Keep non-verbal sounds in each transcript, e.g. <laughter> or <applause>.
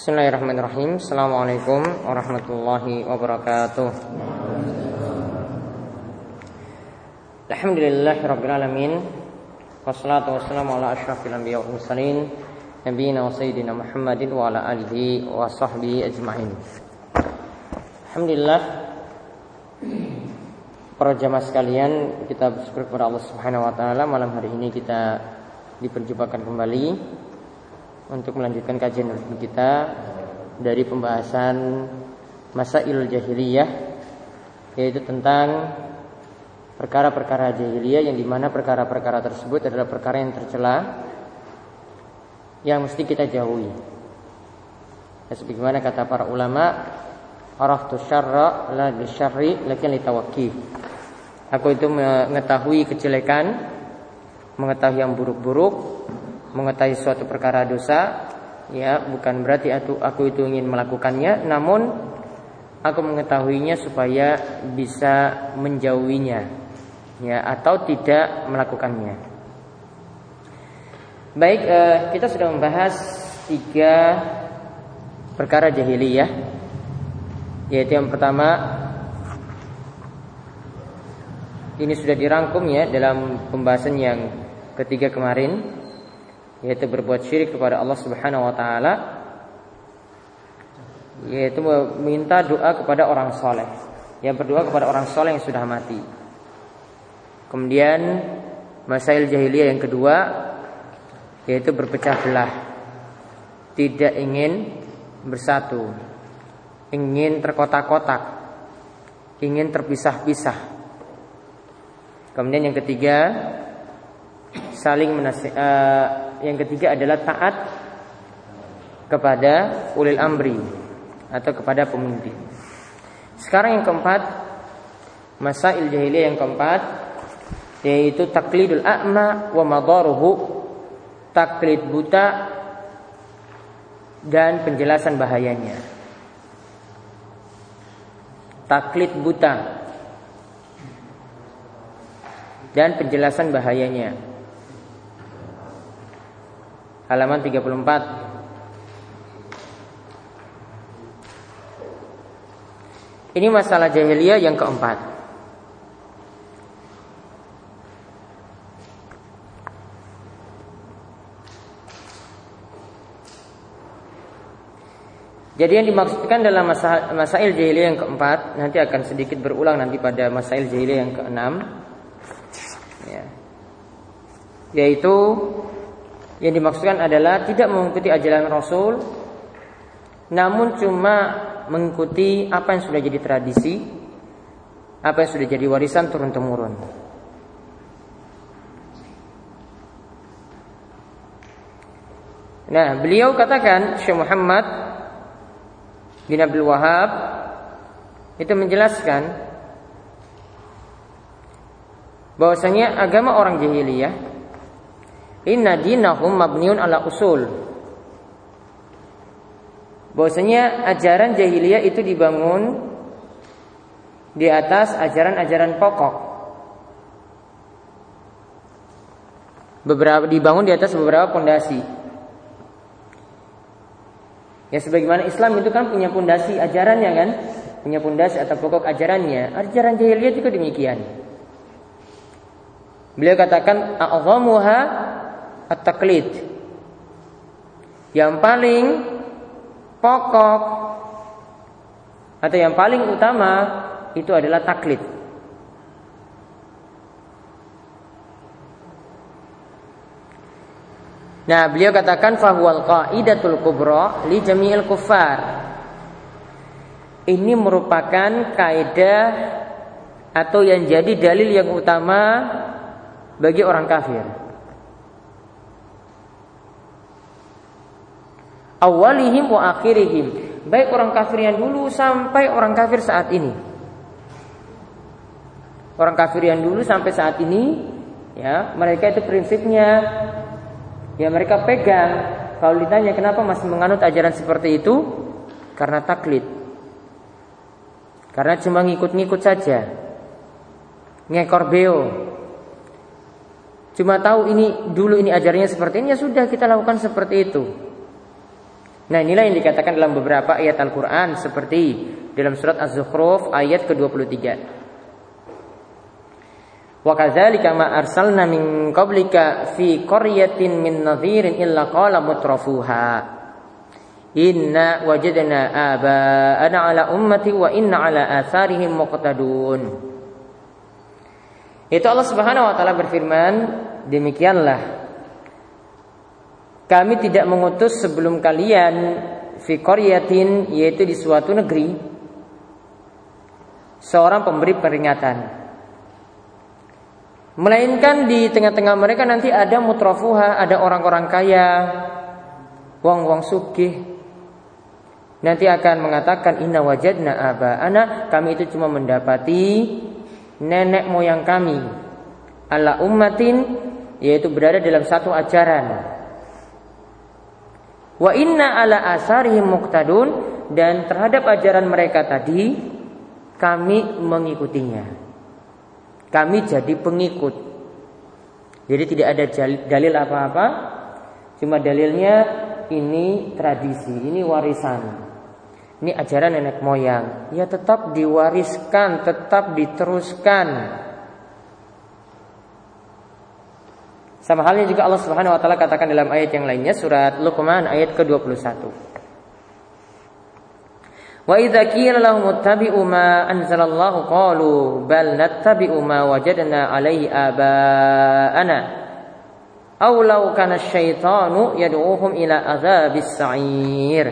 Bismillahirrahmanirrahim. Assalamualaikum warahmatullahi wabarakatuh. Alhamdulillahirrabbilalamin Wassalatu wassalamu ala ashrafil anbiya wa mursalin Nabiina wa sayyidina Muhammadin wa ala alihi wa sahbihi ajma'in. Alhamdulillah Para jamaah sekalian Kita bersyukur kepada Allah subhanahu wa ta'ala. Malam hari ini kita diperjumpakan kembali untuk melanjutkan kajian kita dari pembahasan Masail Jahiliyah yaitu tentang perkara-perkara jahiliyah yang di mana perkara-perkara tersebut adalah perkara yang tercela yang mesti kita jauhi. Ya, sebagaimana kata para ulama, araftu syarra la bisyarri lakin litawakki. Aku itu mengetahui kejelekan, mengetahui yang buruk-buruk mengetahui suatu perkara dosa ya bukan berarti aku, aku itu ingin melakukannya namun aku mengetahuinya supaya bisa menjauhinya ya atau tidak melakukannya. Baik eh, kita sudah membahas tiga perkara jahiliyah yaitu yang pertama ini sudah dirangkum ya dalam pembahasan yang ketiga kemarin yaitu berbuat syirik kepada Allah Subhanahu wa taala. Yaitu meminta doa kepada orang soleh. Yang berdoa kepada orang soleh yang sudah mati. Kemudian masail jahiliyah yang kedua yaitu berpecah belah. Tidak ingin bersatu. Ingin terkotak-kotak. Ingin terpisah-pisah. Kemudian yang ketiga saling menasih, uh, yang ketiga adalah taat kepada ulil amri atau kepada pemimpin. Sekarang yang keempat, masail jahiliyah yang keempat yaitu taklidul a'ma wa madaruhu, taklid buta dan penjelasan bahayanya. Taklid buta dan penjelasan bahayanya halaman 34. Ini masalah jahiliyah yang keempat. Jadi yang dimaksudkan dalam masail, masail jahiliyah yang keempat nanti akan sedikit berulang nanti pada masail jahiliyah yang keenam, ya. yaitu yang dimaksudkan adalah tidak mengikuti ajaran Rasul namun cuma mengikuti apa yang sudah jadi tradisi, apa yang sudah jadi warisan turun temurun. Nah, beliau katakan Syekh Muhammad bin Abdul Wahab itu menjelaskan bahwasanya agama orang jahiliyah Inna dinahum mabniun ala usul. Bahwasanya ajaran jahiliyah itu dibangun di atas ajaran-ajaran pokok. Beberapa dibangun di atas beberapa pondasi. Ya sebagaimana Islam itu kan punya pondasi ajarannya kan, punya pondasi atau pokok ajarannya. Ajaran jahiliyah juga demikian. Beliau katakan a'zamuha at-taklid. Yang paling pokok atau yang paling utama itu adalah taklid. Nah, beliau katakan fahuwal qaidatul kubra li jami'il kuffar. Ini merupakan kaidah atau yang jadi dalil yang utama bagi orang kafir. Awalihim wa akhirihim. Baik orang kafir yang dulu sampai orang kafir saat ini. Orang kafir yang dulu sampai saat ini ya mereka itu prinsipnya ya mereka pegang. Kalau ditanya kenapa masih menganut ajaran seperti itu? Karena taklid. Karena cuma ngikut-ngikut saja. Ngekor beo. Cuma tahu ini dulu ini ajarannya seperti ini ya sudah kita lakukan seperti itu Nah inilah yang dikatakan dalam beberapa ayat Al-Quran seperti dalam surat Az-Zukhruf ayat ke-23. Wa kadzalika ma arsalna min qablika fi qaryatin min nadhirin illa qala mutrafuha Inna wajadna aba'ana ala ummati wa inna ala atharihim muqtadun Itu Allah Subhanahu wa taala berfirman, demikianlah kami tidak mengutus sebelum kalian fi qaryatin yaitu di suatu negeri seorang pemberi peringatan. Melainkan di tengah-tengah mereka nanti ada mutrafuha, ada orang-orang kaya, wong-wong sugih. Nanti akan mengatakan inna wajadna anak kami itu cuma mendapati nenek moyang kami ala ummatin yaitu berada dalam satu ajaran Wa inna ala asarihim muqtadun dan terhadap ajaran mereka tadi kami mengikutinya. Kami jadi pengikut. Jadi tidak ada dalil apa-apa. Cuma dalilnya ini tradisi, ini warisan. Ini ajaran nenek moyang. Ya tetap diwariskan, tetap diteruskan. Sama halnya juga Allah Subhanahu wa taala katakan dalam ayat yang lainnya surat Luqman ayat ke-21. Wa idza qila lahum ittabi'u ma anzalallahu qalu bal nattabi'u ma wajadna 'alaihi aba'ana. Aw law kana asyaitanu yad'uhum ila adzabis sa'ir.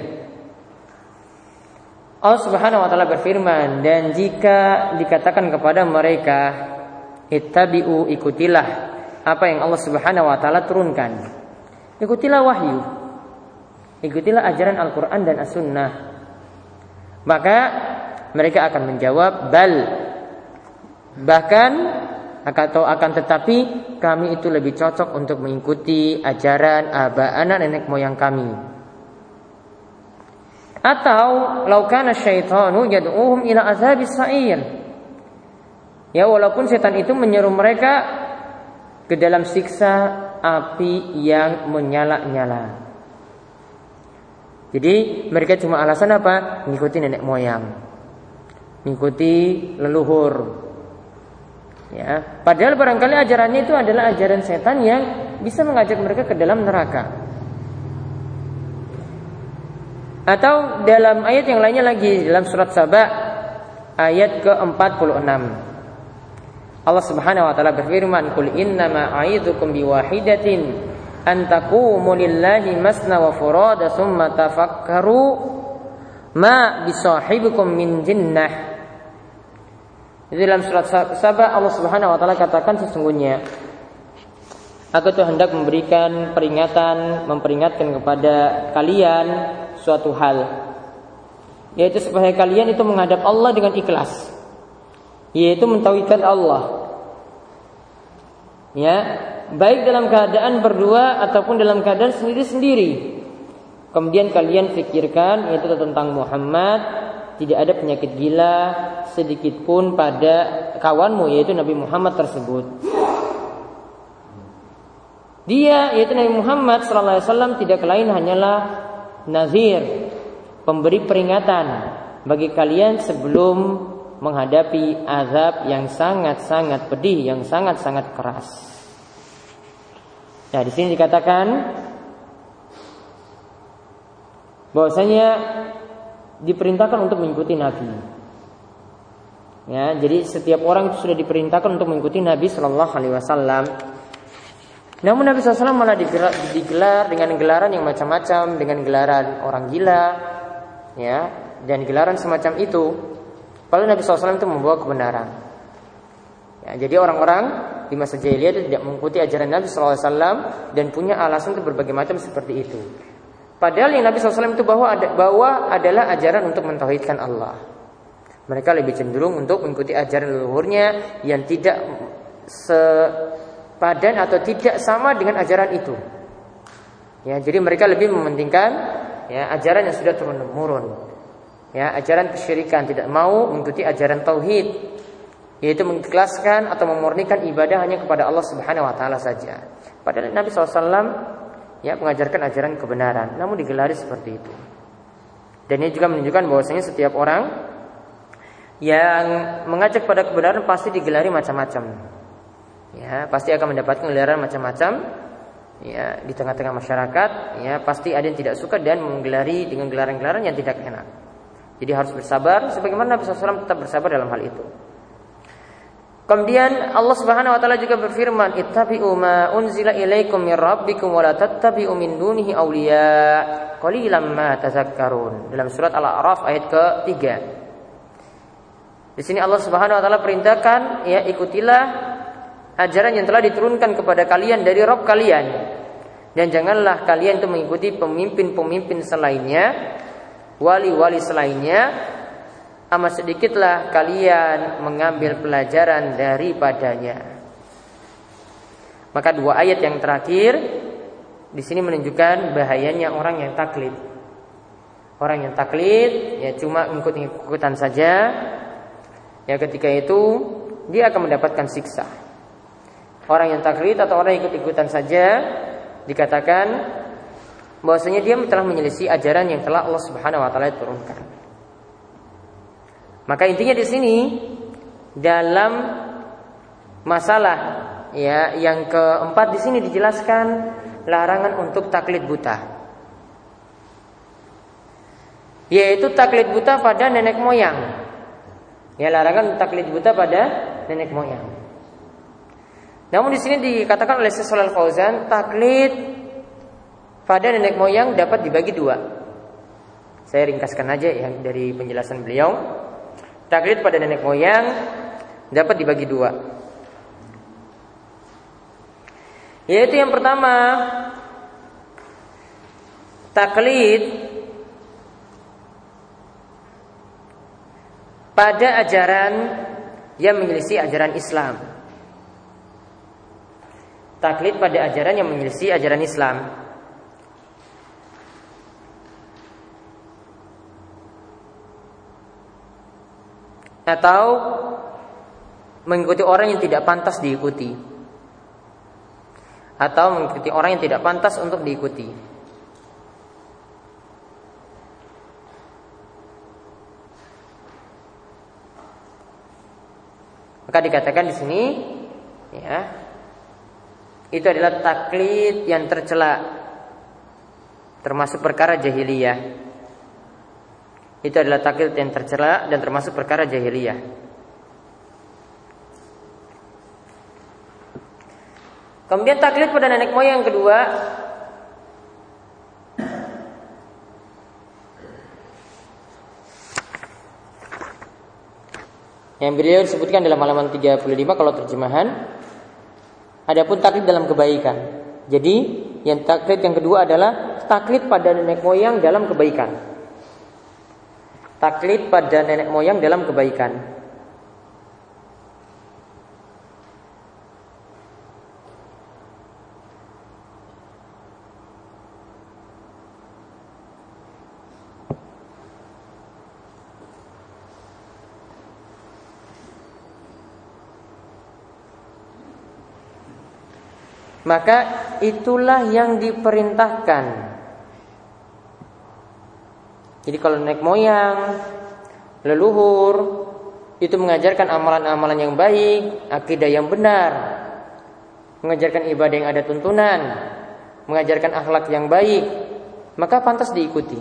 Allah Subhanahu wa taala berfirman dan jika dikatakan kepada mereka ittabi'u ikutilah apa yang Allah Subhanahu wa taala turunkan. Ikutilah wahyu. Ikutilah ajaran Al-Qur'an dan As-Sunnah. Maka mereka akan menjawab bal bahkan atau akan tetapi kami itu lebih cocok untuk mengikuti ajaran aba anak nenek moyang kami. Atau laukana syaitanu yad'uhum ila azabis sa'ir. Ya walaupun setan itu menyeru mereka ke dalam siksa api yang menyala-nyala. Jadi mereka cuma alasan apa? Mengikuti nenek moyang, mengikuti leluhur. Ya, padahal barangkali ajarannya itu adalah ajaran setan yang bisa mengajak mereka ke dalam neraka. Atau dalam ayat yang lainnya lagi dalam surat Saba ayat ke-46. Allah Subhanahu wa taala berfirman, "Qul innama a'idzukum biwahidatin an taqumu lillahi masna wa furada thumma tafakkaru ma bisahibikum min jinnah." Di dalam surat Saba Allah Subhanahu wa taala katakan sesungguhnya Aku tuh hendak memberikan peringatan, memperingatkan kepada kalian suatu hal yaitu supaya kalian itu menghadap Allah dengan ikhlas yaitu mentauhidkan Allah ya baik dalam keadaan berdua ataupun dalam keadaan sendiri-sendiri. Kemudian kalian pikirkan yaitu tentang Muhammad tidak ada penyakit gila sedikit pun pada kawanmu yaitu Nabi Muhammad tersebut. Dia yaitu Nabi Muhammad SAW tidak lain hanyalah nazir, pemberi peringatan bagi kalian sebelum menghadapi azab yang sangat-sangat pedih, yang sangat-sangat keras. Nah, di sini dikatakan bahwasanya diperintahkan untuk mengikuti Nabi. Ya, jadi setiap orang itu sudah diperintahkan untuk mengikuti Nabi Shallallahu Alaihi Wasallam. Namun Nabi SAW malah digelar, dengan gelaran yang macam-macam, dengan gelaran orang gila, ya, dan gelaran semacam itu. Padahal Nabi SAW itu membawa kebenaran. Ya, jadi orang-orang di masa jahiliyah itu tidak mengikuti ajaran Nabi SAW dan punya alasan untuk berbagai macam seperti itu. Padahal yang Nabi SAW itu bawa, bawa adalah ajaran untuk mentauhidkan Allah. Mereka lebih cenderung untuk mengikuti ajaran leluhurnya yang tidak sepadan atau tidak sama dengan ajaran itu. Ya, jadi mereka lebih mementingkan ya ajaran yang sudah turun temurun ya ajaran kesyirikan tidak mau mengikuti ajaran tauhid yaitu mengikhlaskan atau memurnikan ibadah hanya kepada Allah Subhanahu wa taala saja. Padahal Nabi SAW ya mengajarkan ajaran kebenaran, namun digelari seperti itu. Dan ini juga menunjukkan bahwasanya setiap orang yang mengajak pada kebenaran pasti digelari macam-macam. Ya, pasti akan mendapatkan gelaran macam-macam. Ya, di tengah-tengah masyarakat, ya pasti ada yang tidak suka dan menggelari dengan gelaran-gelaran yang tidak enak. Jadi harus bersabar sebagaimana Nabi SAW tetap bersabar dalam hal itu. Kemudian Allah Subhanahu wa taala juga berfirman, "Ittabi'u ma unzila ilaikum min rabbikum wa la tattabi'u min dunihi awliya qalilan ma tazakkarun." Dalam surat Al-A'raf ayat ke-3. Di sini Allah Subhanahu wa taala perintahkan, ya ikutilah ajaran yang telah diturunkan kepada kalian dari Rabb kalian. Dan janganlah kalian itu mengikuti pemimpin-pemimpin selainnya, wali-wali selainnya amat sedikitlah kalian mengambil pelajaran daripadanya. Maka dua ayat yang terakhir di sini menunjukkan bahayanya orang yang taklid. Orang yang taklid ya cuma ikut-ikutan saja. Ya ketika itu dia akan mendapatkan siksa. Orang yang taklid atau orang yang ikut-ikutan saja dikatakan bahwasanya dia telah menyelisih ajaran yang telah Allah Subhanahu wa taala turunkan. Maka intinya di sini dalam masalah ya yang keempat di sini dijelaskan larangan untuk taklid buta. Yaitu taklid buta pada nenek moyang. Ya larangan taklid buta pada nenek moyang. Namun di sini dikatakan oleh Syaikhul Fauzan taklid pada nenek moyang dapat dibagi dua. Saya ringkaskan aja ya dari penjelasan beliau. Taklid pada nenek moyang dapat dibagi dua. Yaitu yang pertama taklid pada ajaran yang menyelisih ajaran Islam. Taklid pada ajaran yang menyelisih ajaran Islam. Atau mengikuti orang yang tidak pantas diikuti atau mengikuti orang yang tidak pantas untuk diikuti. Maka dikatakan di sini ya itu adalah taklid yang tercela termasuk perkara jahiliyah. Itu adalah taklid yang tercela dan termasuk perkara jahiliyah. Kemudian taklid pada nenek moyang kedua. Yang beliau disebutkan dalam halaman 35 kalau terjemahan. Adapun taklid dalam kebaikan. Jadi yang taklid yang kedua adalah taklid pada nenek moyang dalam kebaikan taklid pada nenek moyang dalam kebaikan. Maka itulah yang diperintahkan jadi kalau nenek moyang, leluhur itu mengajarkan amalan-amalan yang baik, akidah yang benar, mengajarkan ibadah yang ada tuntunan, mengajarkan akhlak yang baik, maka pantas diikuti.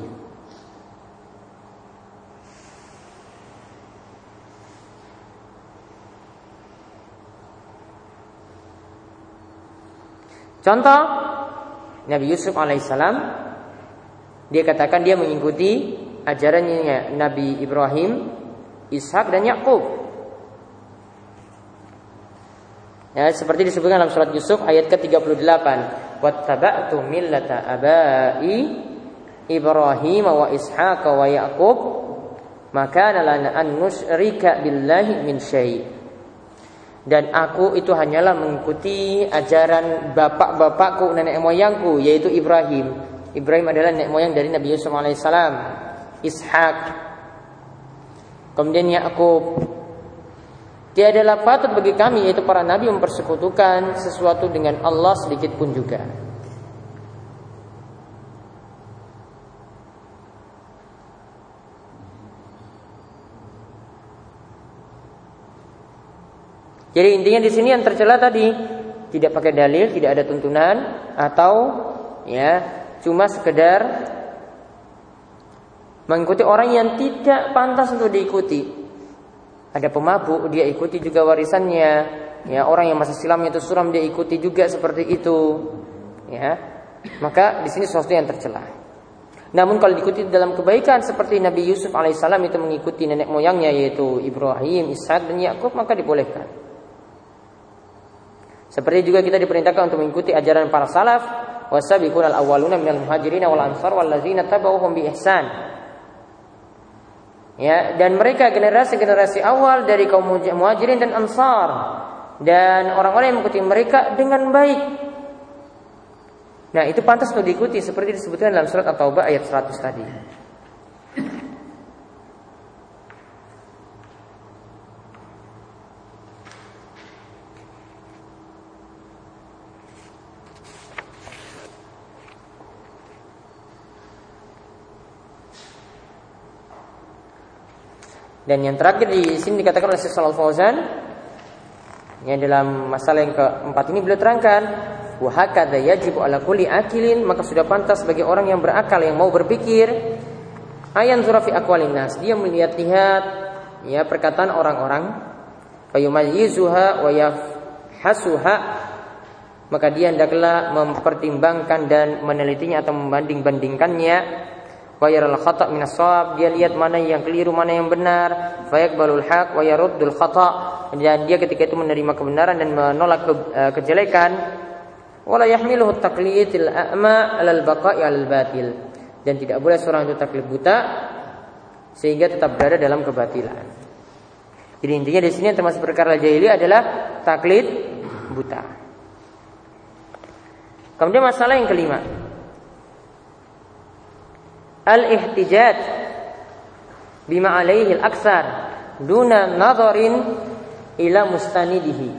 Contoh Nabi Yusuf alaihissalam dia katakan dia mengikuti ajarannya Nabi Ibrahim, Ishak dan Yakub. Ya, seperti disebutkan dalam surat Yusuf ayat ke-38, "Wattaba'tu millata abai Ibrahim wa Ishaq wa Yaqub, maka lana an nusyrika billahi min syai'." Dan aku itu hanyalah mengikuti ajaran bapak-bapakku, nenek moyangku yaitu Ibrahim Ibrahim adalah nenek moyang dari Nabi Yusuf alaihissalam, Ishak, kemudian Yakub. Tiadalah patut bagi kami yaitu para nabi mempersekutukan sesuatu dengan Allah sedikit pun juga. Jadi intinya di sini yang tercela tadi tidak pakai dalil, tidak ada tuntunan atau ya cuma sekedar mengikuti orang yang tidak pantas untuk diikuti. Ada pemabuk, dia ikuti juga warisannya. Ya, orang yang masih silam itu suram dia ikuti juga seperti itu. Ya. Maka di sini sesuatu yang tercela. Namun kalau diikuti dalam kebaikan seperti Nabi Yusuf alaihissalam itu mengikuti nenek moyangnya yaitu Ibrahim, Ishak dan Yakub maka dibolehkan. Seperti juga kita diperintahkan untuk mengikuti ajaran para salaf wasabiqun al-awwaluna minal muhajirin wal ansar walladzina tabauhum bi ihsan. Ya, dan mereka generasi-generasi awal dari kaum muhajirin dan ansar dan orang-orang yang mengikuti mereka dengan baik Nah itu pantas untuk diikuti seperti disebutkan dalam surat At-Taubah ayat 100 tadi. Dan yang terakhir di sini dikatakan oleh Syekh Fauzan ya dalam masalah yang keempat ini beliau terangkan wa hakadha yajibu ala kulli akilin maka sudah pantas bagi orang yang berakal yang mau berpikir ayan surafi aqwalin nas. Dia melihat-lihat ya perkataan orang-orang fayumayyizuha wa yafhasuha. Maka dia hendaklah mempertimbangkan dan menelitinya atau membanding-bandingkannya wa yaral khata' min dia lihat mana yang keliru mana yang benar fa yaqbalul haq wa yaruddul khata' dan dia ketika itu menerima kebenaran dan menolak ke, uh, kejelekan wala yahmiluhu taqlidil a'ma 'alal baqa'i 'alal batil dan tidak boleh seorang itu taklid buta sehingga tetap berada dalam kebatilan. Jadi intinya di sini yang termasuk perkara jahili adalah taklid buta. Kemudian masalah yang kelima. Al-ihtijaj bima alaihi al-aksar duna nadharin ila mustanidihi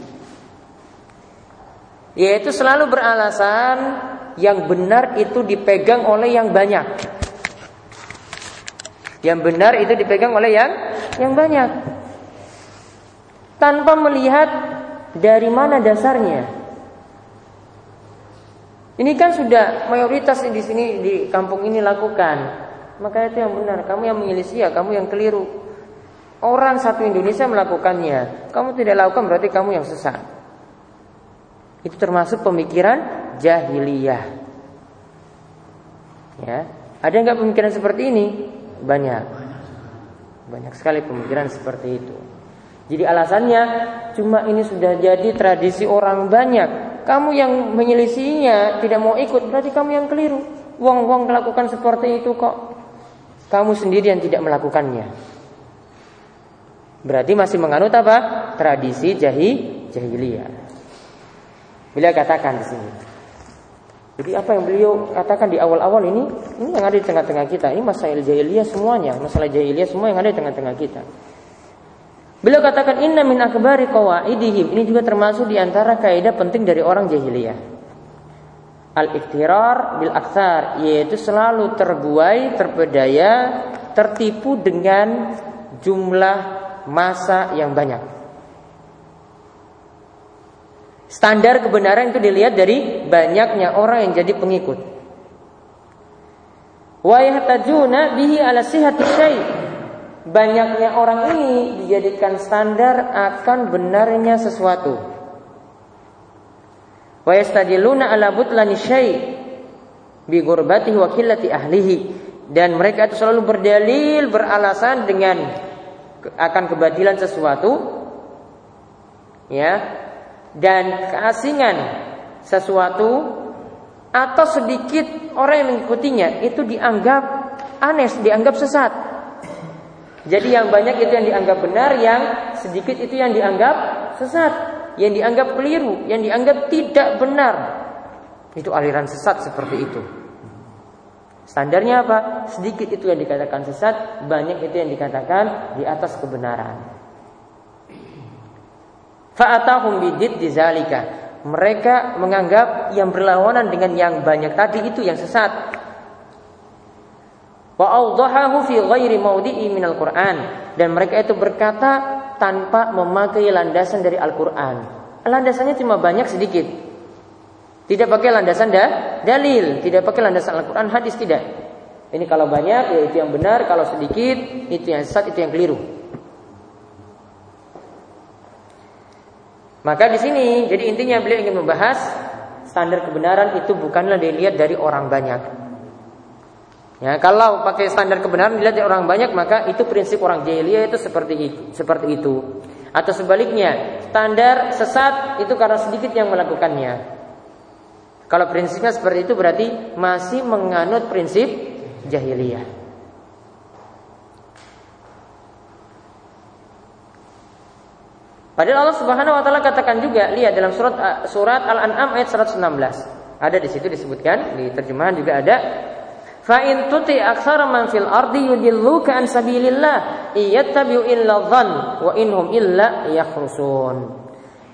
yaitu selalu beralasan yang benar itu dipegang oleh yang banyak. Yang benar itu dipegang oleh yang yang banyak. Tanpa melihat dari mana dasarnya. Ini kan sudah mayoritas di sini di kampung ini lakukan. Maka itu yang benar. Kamu yang menyelisih ya, kamu yang keliru. Orang satu Indonesia melakukannya. Kamu tidak lakukan berarti kamu yang sesat. Itu termasuk pemikiran jahiliyah. Ya, ada nggak pemikiran seperti ini? Banyak. Banyak sekali pemikiran seperti itu. Jadi alasannya cuma ini sudah jadi tradisi orang banyak. Kamu yang menyelisihinya tidak mau ikut berarti kamu yang keliru. Wong-wong melakukan seperti itu kok. Kamu sendiri yang tidak melakukannya. Berarti masih menganut apa? Tradisi jahi jahiliyah. Beliau katakan di sini. Jadi apa yang beliau katakan di awal-awal ini, ini yang ada di tengah-tengah kita. Ini masalah jahiliyah semuanya, masalah jahiliyah semua yang ada di tengah-tengah kita. Beliau katakan inna min akbari qawaidihim. Ini juga termasuk di antara kaidah penting dari orang jahiliyah. Al-iftirar bil aktsar, yaitu selalu terbuai, terpedaya, tertipu dengan jumlah masa yang banyak. Standar kebenaran itu dilihat dari banyaknya orang yang jadi pengikut. Wa yahtajuna bihi ala sihhati syai. Banyaknya orang ini dijadikan standar akan benarnya sesuatu. Wa yastadiluna ala butlani syai bi gurbatihi wa qillati ahlihi. Dan mereka itu selalu berdalil, beralasan dengan akan kebatilan sesuatu ya dan keasingan sesuatu atau sedikit orang yang mengikutinya itu dianggap aneh, dianggap sesat. Jadi yang banyak itu yang dianggap benar, yang sedikit itu yang dianggap sesat, yang dianggap keliru, yang dianggap tidak benar. Itu aliran sesat seperti itu. Standarnya apa? Sedikit itu yang dikatakan sesat, banyak itu yang dikatakan di atas kebenaran. Fa'atahum bidid dizalika. Mereka menganggap yang berlawanan dengan yang banyak tadi itu yang sesat. Wa awdahahu fi ghairi minal Qur'an. Dan mereka itu berkata tanpa memakai landasan dari Al-Quran. Landasannya cuma banyak sedikit. Tidak pakai landasan dah, dalil, tidak pakai landasan Al-Quran, hadis tidak. Ini kalau banyak ya itu yang benar, kalau sedikit itu yang sesat, itu yang keliru. Maka di sini jadi intinya beliau ingin membahas standar kebenaran itu bukanlah dilihat dari orang banyak. Ya, kalau pakai standar kebenaran dilihat dari orang banyak maka itu prinsip orang jahiliyah itu seperti itu, seperti itu. Atau sebaliknya, standar sesat itu karena sedikit yang melakukannya. Kalau prinsipnya seperti itu berarti masih menganut prinsip jahiliyah. Padahal Allah Subhanahu wa taala katakan juga, lihat dalam surat surat Al-An'am ayat 116. Ada di situ disebutkan, di terjemahan juga ada Fa in tuti aktsara man fil ardi yudilluka an sabilillah iyattabi'u illa dhann wa inhum illa yakhrusun.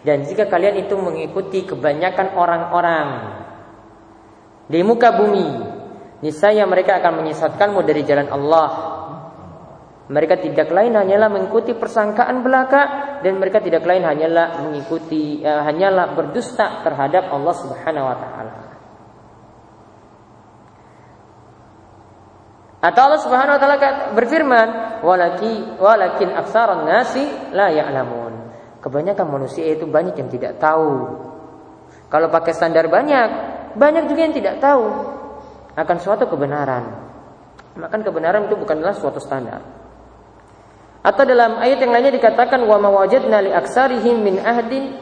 Dan jika kalian itu mengikuti kebanyakan orang-orang di muka bumi, niscaya mereka akan menyesatkanmu dari jalan Allah. Mereka tidak lain hanyalah mengikuti persangkaan belaka dan mereka tidak lain hanyalah mengikuti uh, hanyalah berdusta terhadap Allah Subhanahu wa taala. Atau Allah Subhanahu wa taala berfirman, "Walaki walakin aktsaran nasi la ya'lamun." Kebanyakan manusia itu banyak yang tidak tahu. Kalau pakai standar banyak, banyak juga yang tidak tahu akan suatu kebenaran. Maka kebenaran itu bukanlah suatu standar. Atau dalam ayat yang lainnya dikatakan wa mawajadna li aksarihim min ahdin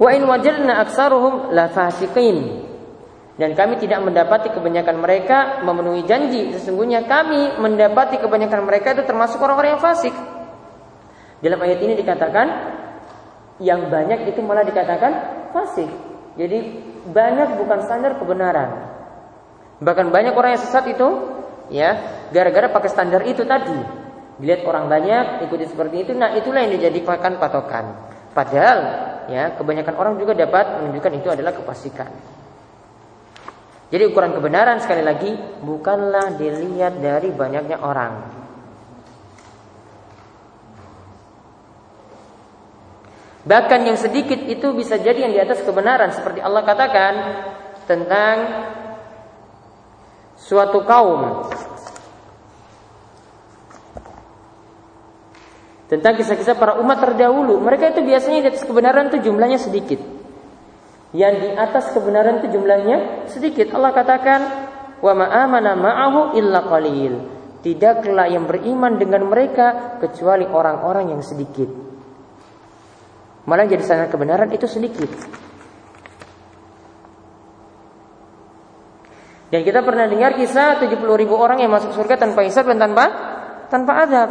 wa in wajadna aksaruhum la fasiqin. Dan kami tidak mendapati kebanyakan mereka memenuhi janji. Sesungguhnya kami mendapati kebanyakan mereka itu termasuk orang-orang yang fasik. Dalam ayat ini dikatakan yang banyak itu malah dikatakan fasik. Jadi banyak bukan standar kebenaran. Bahkan banyak orang yang sesat itu ya gara-gara pakai standar itu tadi. Dilihat orang banyak ikuti seperti itu, nah itulah yang dijadikan patokan. Padahal ya kebanyakan orang juga dapat menunjukkan itu adalah kefasikan. Jadi ukuran kebenaran sekali lagi bukanlah dilihat dari banyaknya orang. Bahkan yang sedikit itu bisa jadi yang di atas kebenaran seperti Allah katakan tentang suatu kaum tentang kisah-kisah para umat terdahulu. Mereka itu biasanya di atas kebenaran itu jumlahnya sedikit yang di atas kebenaran itu jumlahnya sedikit. Allah katakan, "Wa ma'amana ma'ahu illa qalil." Tidaklah yang beriman dengan mereka kecuali orang-orang yang sedikit. Malah jadi sangat kebenaran itu sedikit. Dan kita pernah dengar kisah 70 ribu orang yang masuk surga tanpa hisab dan tanpa tanpa azab.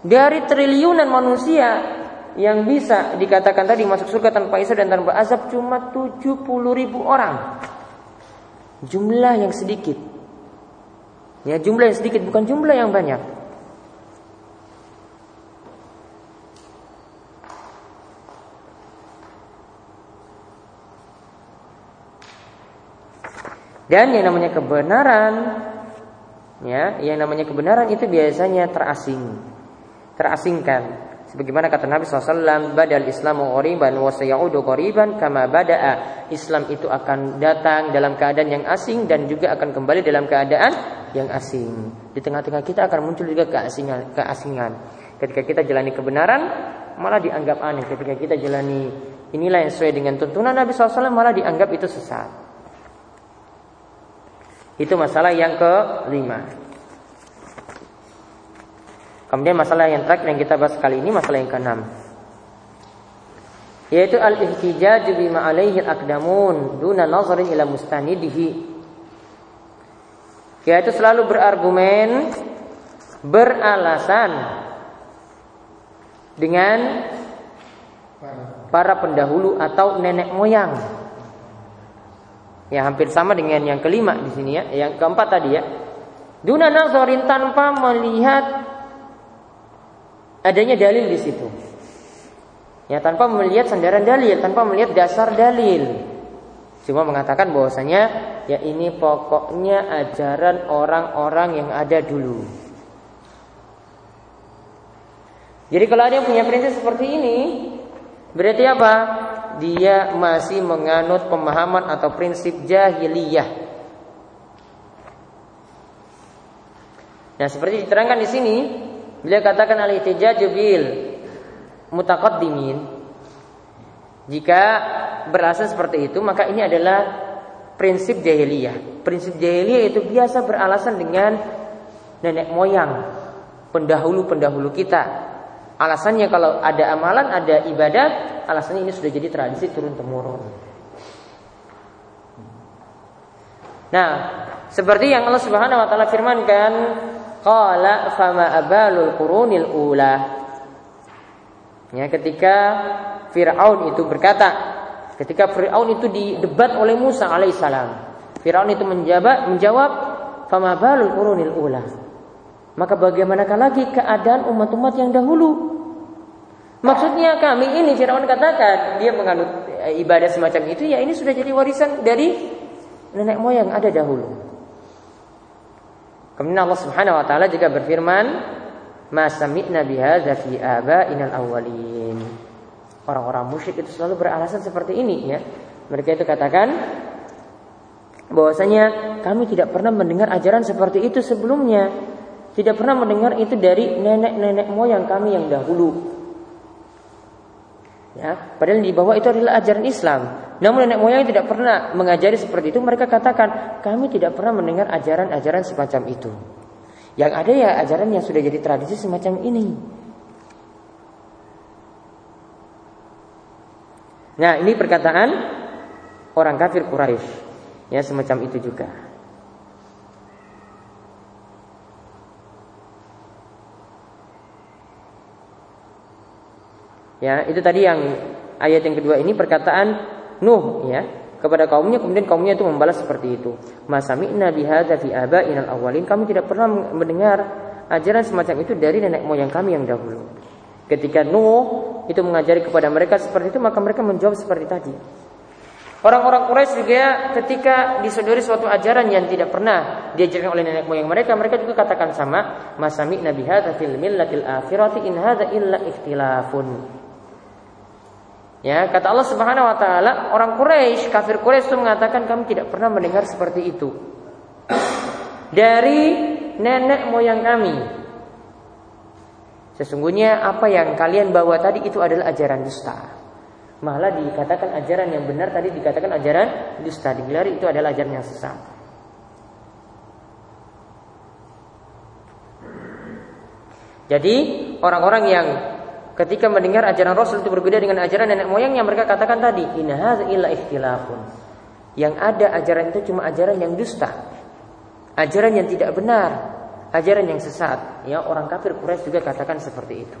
Dari triliunan manusia yang bisa dikatakan tadi masuk surga tanpa hisab dan tanpa azab cuma 70 ribu orang. Jumlah yang sedikit. Ya, jumlah yang sedikit bukan jumlah yang banyak. Dan yang namanya kebenaran ya, yang namanya kebenaran itu biasanya terasing. Terasingkan. Sebagaimana kata Nabi SAW, Badal Islamu ghoriban wa sayaudu ghoriban kama bada'a. Islam itu akan datang dalam keadaan yang asing dan juga akan kembali dalam keadaan yang asing. Di tengah-tengah kita akan muncul juga keasingan. keasingan. Ketika kita jalani kebenaran, malah dianggap aneh. Ketika kita jalani inilah yang sesuai dengan tuntunan Nabi SAW, malah dianggap itu sesat. Itu masalah yang kelima. Kemudian masalah yang terakhir yang kita bahas kali ini masalah yang keenam. Yaitu al-ihtijaj bima alaihi al-aqdamun duna nazarin ila mustanidihi. Yaitu selalu berargumen beralasan dengan para pendahulu atau nenek moyang. Ya hampir sama dengan yang kelima di sini ya, yang keempat tadi ya. Duna nazarin tanpa melihat adanya dalil di situ. Ya tanpa melihat sandaran dalil, tanpa melihat dasar dalil. Cuma mengatakan bahwasanya ya ini pokoknya ajaran orang-orang yang ada dulu. Jadi kalau ada yang punya prinsip seperti ini, berarti apa? Dia masih menganut pemahaman atau prinsip jahiliyah. Nah, seperti diterangkan di sini, beliau katakan al-ihtijaju bil mutaqaddimin. Jika beralasan seperti itu, maka ini adalah prinsip jahiliyah. Prinsip jahiliyah itu biasa beralasan dengan nenek moyang, pendahulu-pendahulu kita. Alasannya kalau ada amalan, ada ibadat, alasannya ini sudah jadi tradisi turun temurun. Nah, seperti yang Allah Subhanahu wa taala firmankan, qala fama abalul qurunil ula. Ya, ketika Firaun itu berkata, Ketika Fir'aun itu didebat oleh Musa alaihissalam. Fir'aun itu menjawab, menjawab Fama balul qurunil ula. Maka bagaimanakah lagi keadaan umat-umat yang dahulu? Maksudnya kami ini Fir'aun katakan dia menganut eh, ibadah semacam itu ya ini sudah jadi warisan dari nenek moyang ada dahulu. Kemudian Allah Subhanahu wa taala juga berfirman, "Ma sami'na bihadza fi aba'inal awwalin." orang-orang musyrik itu selalu beralasan seperti ini ya. Mereka itu katakan bahwasanya kami tidak pernah mendengar ajaran seperti itu sebelumnya. Tidak pernah mendengar itu dari nenek-nenek moyang kami yang dahulu. Ya, padahal di bawah itu adalah ajaran Islam. Namun nenek moyang tidak pernah mengajari seperti itu. Mereka katakan kami tidak pernah mendengar ajaran-ajaran semacam itu. Yang ada ya ajaran yang sudah jadi tradisi semacam ini. Nah, ini perkataan orang kafir Quraisy. Ya, semacam itu juga. Ya, itu tadi yang ayat yang kedua ini perkataan Nuh ya kepada kaumnya kemudian kaumnya itu membalas seperti itu. Masami'na bihadza fi aba'inal awalin. Kami tidak pernah mendengar ajaran semacam itu dari nenek moyang kami yang dahulu. Ketika Nuh itu mengajari kepada mereka seperti itu, maka mereka menjawab seperti tadi. Orang-orang Quraisy juga ketika disodori suatu ajaran yang tidak pernah diajarkan oleh nenek moyang mereka, mereka juga katakan sama, "Masami nabi hadza fil millatil akhirati in hadza illa ikhtilafun." Ya, kata Allah Subhanahu wa taala, orang Quraisy, kafir Quraisy itu mengatakan kami tidak pernah mendengar seperti itu. Dari nenek moyang kami, Sesungguhnya apa yang kalian bawa tadi itu adalah ajaran dusta. Malah dikatakan ajaran yang benar tadi dikatakan ajaran dusta. Digelari itu adalah ajaran yang sesat. Jadi orang-orang yang ketika mendengar ajaran Rasul itu berbeda dengan ajaran nenek moyang yang mereka katakan tadi, inna illa. Yang ada ajaran itu cuma ajaran yang dusta. Ajaran yang tidak benar ajaran yang sesat. Ya, orang kafir Quraisy juga katakan seperti itu.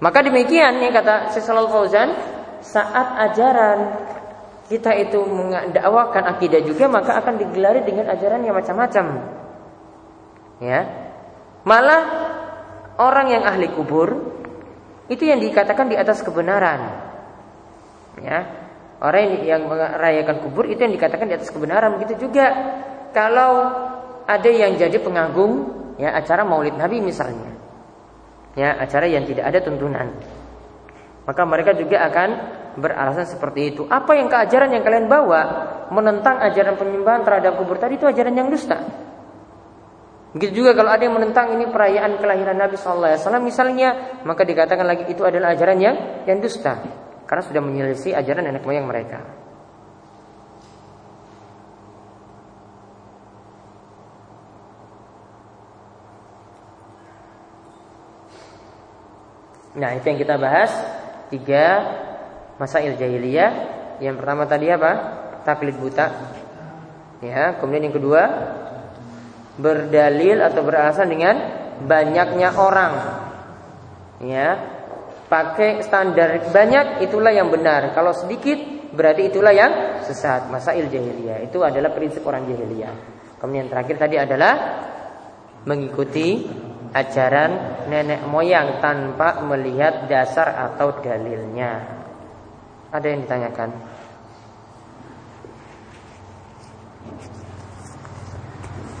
Maka demikian yang kata Syaikhul Fauzan, saat ajaran kita itu mendakwakan akidah juga maka akan digelari dengan ajaran yang macam-macam. Ya. Malah orang yang ahli kubur itu yang dikatakan di atas kebenaran. Ya. Orang yang merayakan kubur itu yang dikatakan di atas kebenaran begitu juga kalau ada yang jadi pengagung ya acara Maulid Nabi misalnya. Ya, acara yang tidak ada tuntunan. Maka mereka juga akan beralasan seperti itu. Apa yang keajaran yang kalian bawa menentang ajaran penyembahan terhadap kubur tadi itu ajaran yang dusta. Begitu juga kalau ada yang menentang ini perayaan kelahiran Nabi Sallallahu Alaihi Wasallam misalnya, maka dikatakan lagi itu adalah ajaran yang yang dusta karena sudah menyelisih ajaran nenek moyang mereka. Nah, itu yang kita bahas tiga masail jahiliyah. Yang pertama tadi apa? Taklid buta. Ya, kemudian yang kedua berdalil atau beralasan dengan banyaknya orang. Ya, pakai standar banyak itulah yang benar. Kalau sedikit berarti itulah yang sesat. Masail jahiliyah itu adalah prinsip orang jahiliyah. Kemudian terakhir tadi adalah mengikuti ajaran nenek moyang tanpa melihat dasar atau dalilnya. Ada yang ditanyakan? konten pertanyaan.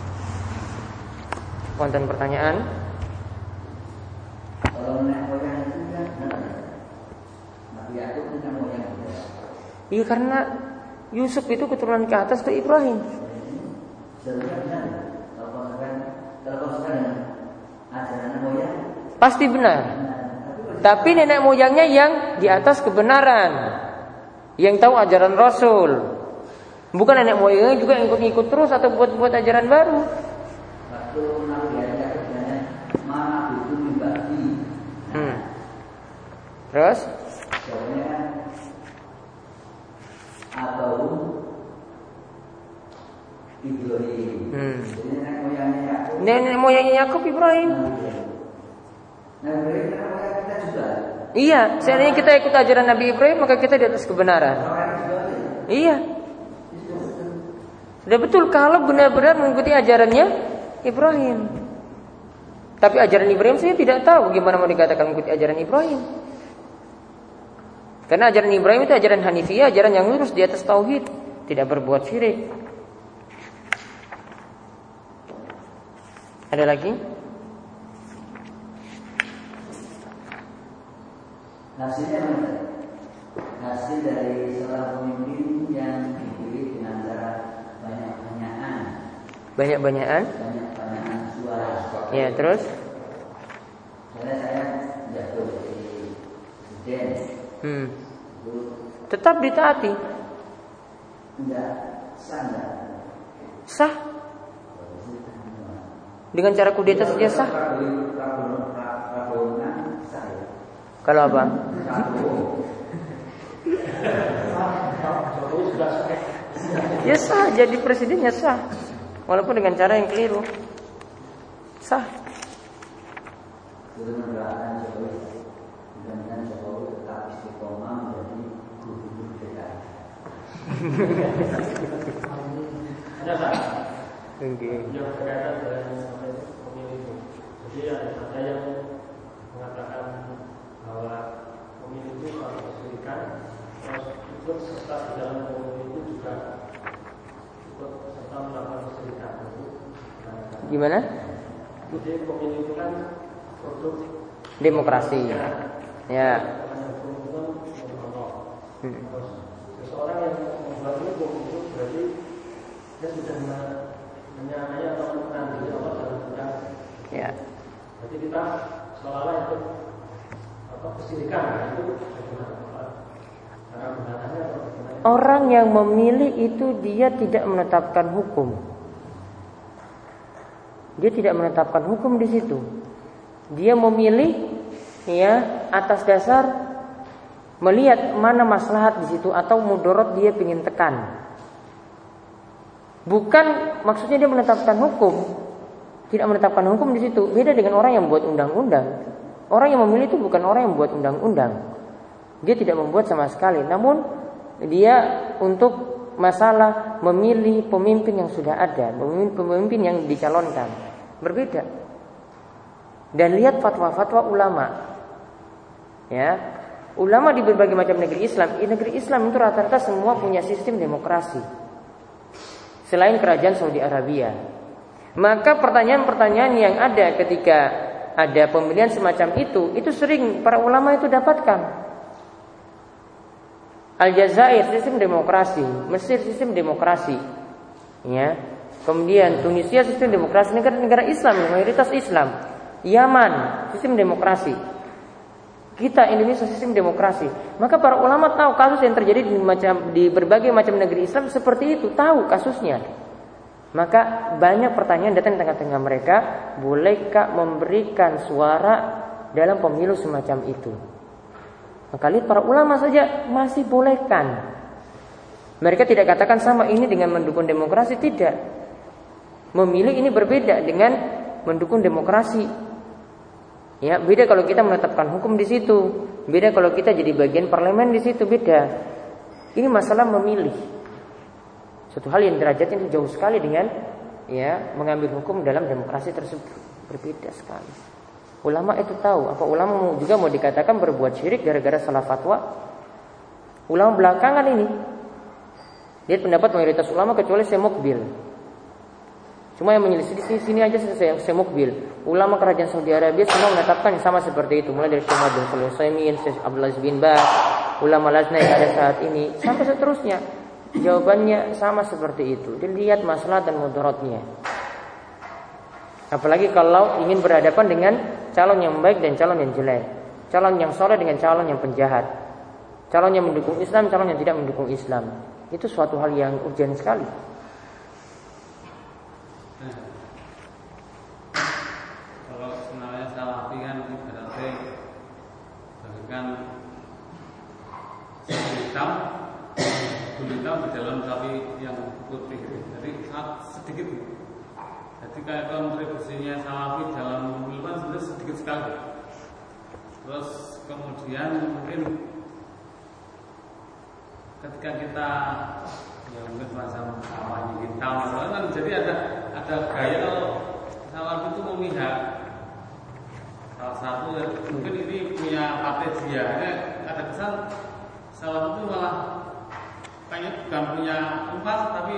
Kalau nenek moyang itu kan benar. Nabi Yakub itu nenek moyang. Iya karena Yusuf itu keturunan ke atas ke Ibrahim. Pasti benar. Tapi nenek moyangnya yang di atas kebenaran. Yang tahu ajaran Rasul. Bukan nenek moyangnya juga ikut-ikut terus atau buat-buat ajaran baru. waktu Nabi Yakub bilangnya, mana itu dibagi. Hmm. Terus? Jawabnya kan, atau Ibrahim. Hmm. Jadi nenek moyangnya Yakub. Nenek moyangnya Yakub Ibrahim. Nah, Ibrahim nenek moyang kita juga. Iya, seandainya kita ikut ajaran Nabi Ibrahim maka kita di atas kebenaran. Juga. Iya. Sudah betul kalau benar-benar mengikuti ajarannya Ibrahim. Tapi ajaran Ibrahim saya tidak tahu bagaimana mau dikatakan mengikuti ajaran Ibrahim. Karena ajaran Ibrahim itu ajaran Hanifiyah, ajaran yang lurus di atas tauhid, tidak berbuat syirik. Ada lagi? Hasilnya? Hasil dari seorang pemimpin yang dipilih dengan cara banyak-banyakan, Banyak-banyakan. banyak-banyakan suara. Ya, terus? Misalnya saya jatuh jadi presiden, Hmm. Tetap ditaati. enggak sah. Dengan cara kudeta saja sah. Kalau apa? Ya sah, jadi presidennya sah. Walaupun dengan cara yang keliru. Sah. Istiqomah menjadi gubernur DKI. Oke. yang berkaitan dengan pemilu itu. Jadi ada ada yang mengatakan bahwa pemilu itu kalau kesulitan terus ikut serta di dalam pemilu itu juga ikut serta melakukan kesulitan itu. Gimana? Jadi pemilu itu kan produk Demokrasi. Ya. Seseorang yang membuat hukum itu berarti dia sudah menyamai atau menandai Allah dalam Quran. Ya. Jadi kita seolah-olah itu apa kesirikan ya, itu? Orang yang memilih itu dia tidak menetapkan hukum. Dia tidak menetapkan hukum di situ. Dia memilih ya atas dasar melihat mana maslahat di situ atau mudorot dia ingin tekan. Bukan maksudnya dia menetapkan hukum. Tidak menetapkan hukum di situ. Beda dengan orang yang membuat undang-undang. Orang yang memilih itu bukan orang yang membuat undang-undang. Dia tidak membuat sama sekali. Namun dia untuk masalah memilih pemimpin yang sudah ada, pemimpin-pemimpin yang dicalonkan. Berbeda. Dan lihat fatwa-fatwa ulama. Ya. Ulama di berbagai macam negeri Islam, di negeri Islam itu rata-rata semua punya sistem demokrasi. Selain kerajaan Saudi Arabia. Maka pertanyaan-pertanyaan yang ada ketika ada pemilihan semacam itu, itu sering para ulama itu dapatkan. Aljazair sistem demokrasi, Mesir sistem demokrasi. Ya. Kemudian Tunisia sistem demokrasi negara-negara Islam, mayoritas Islam. Yaman sistem demokrasi. Kita Indonesia sistem demokrasi. Maka para ulama tahu kasus yang terjadi di macam di berbagai macam negeri Islam seperti itu, tahu kasusnya. Maka banyak pertanyaan datang di tengah-tengah mereka, bolehkah memberikan suara dalam pemilu semacam itu? Maka lihat para ulama saja masih bolehkan. Mereka tidak katakan sama ini dengan mendukung demokrasi, tidak. Memilih ini berbeda dengan mendukung demokrasi. Ya, beda kalau kita menetapkan hukum di situ, beda kalau kita jadi bagian parlemen di situ, beda. Ini masalah memilih. Suatu hal yang derajatnya itu jauh sekali dengan ya mengambil hukum dalam demokrasi tersebut berbeda sekali. Ulama itu tahu apa ulama juga mau dikatakan berbuat syirik gara-gara salah fatwa. Ulama belakangan ini lihat pendapat mayoritas ulama kecuali saya mukbil. Cuma yang menyelisih di sini, sini aja saya, saya mukbil. Ulama kerajaan Saudi Arabia semua menetapkan sama seperti itu. Mulai dari Syekh bin Sulaiman, Syekh Abdul Aziz bin Baz, ulama Lazna yang ada saat ini, sampai seterusnya. Jawabannya sama seperti itu. Dilihat masalah dan mudaratnya. Apalagi kalau ingin berhadapan dengan calon yang baik dan calon yang jelek. Calon yang soleh dengan calon yang penjahat. Calon yang mendukung Islam, calon yang tidak mendukung Islam. Itu suatu hal yang urgent sekali. dengan hitam di dalam sapi yang putih jadi sangat sedikit. Jadi kayak kontribusinya salafi dalam pemilihan sebenarnya sedikit sekali. Terus kemudian mungkin ketika kita ya mungkin semacam kampanye hitam kan jadi ada ada gaya kalau salafi itu memihak. Salah satu mungkin ini punya partai dia. Ada kesan salah satu malah kayaknya bukan punya empat tapi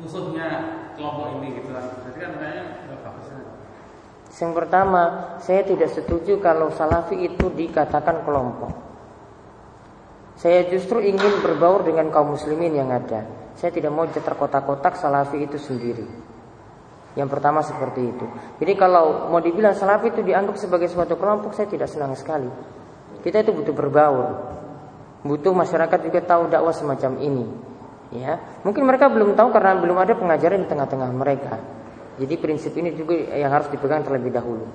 musuhnya kelompok ini gitu kan jadi kan kayaknya nggak bagus yang pertama, saya tidak setuju kalau salafi itu dikatakan kelompok. Saya justru ingin berbaur dengan kaum muslimin yang ada. Saya tidak mau terkotak-kotak salafi itu sendiri. Yang pertama seperti itu. Jadi kalau mau dibilang salafi itu dianggap sebagai suatu kelompok, saya tidak senang sekali. Kita itu butuh berbaur. Butuh masyarakat juga tahu dakwah semacam ini. Ya, mungkin mereka belum tahu karena belum ada pengajaran di tengah-tengah mereka. Jadi prinsip ini juga yang harus dipegang terlebih dahulu.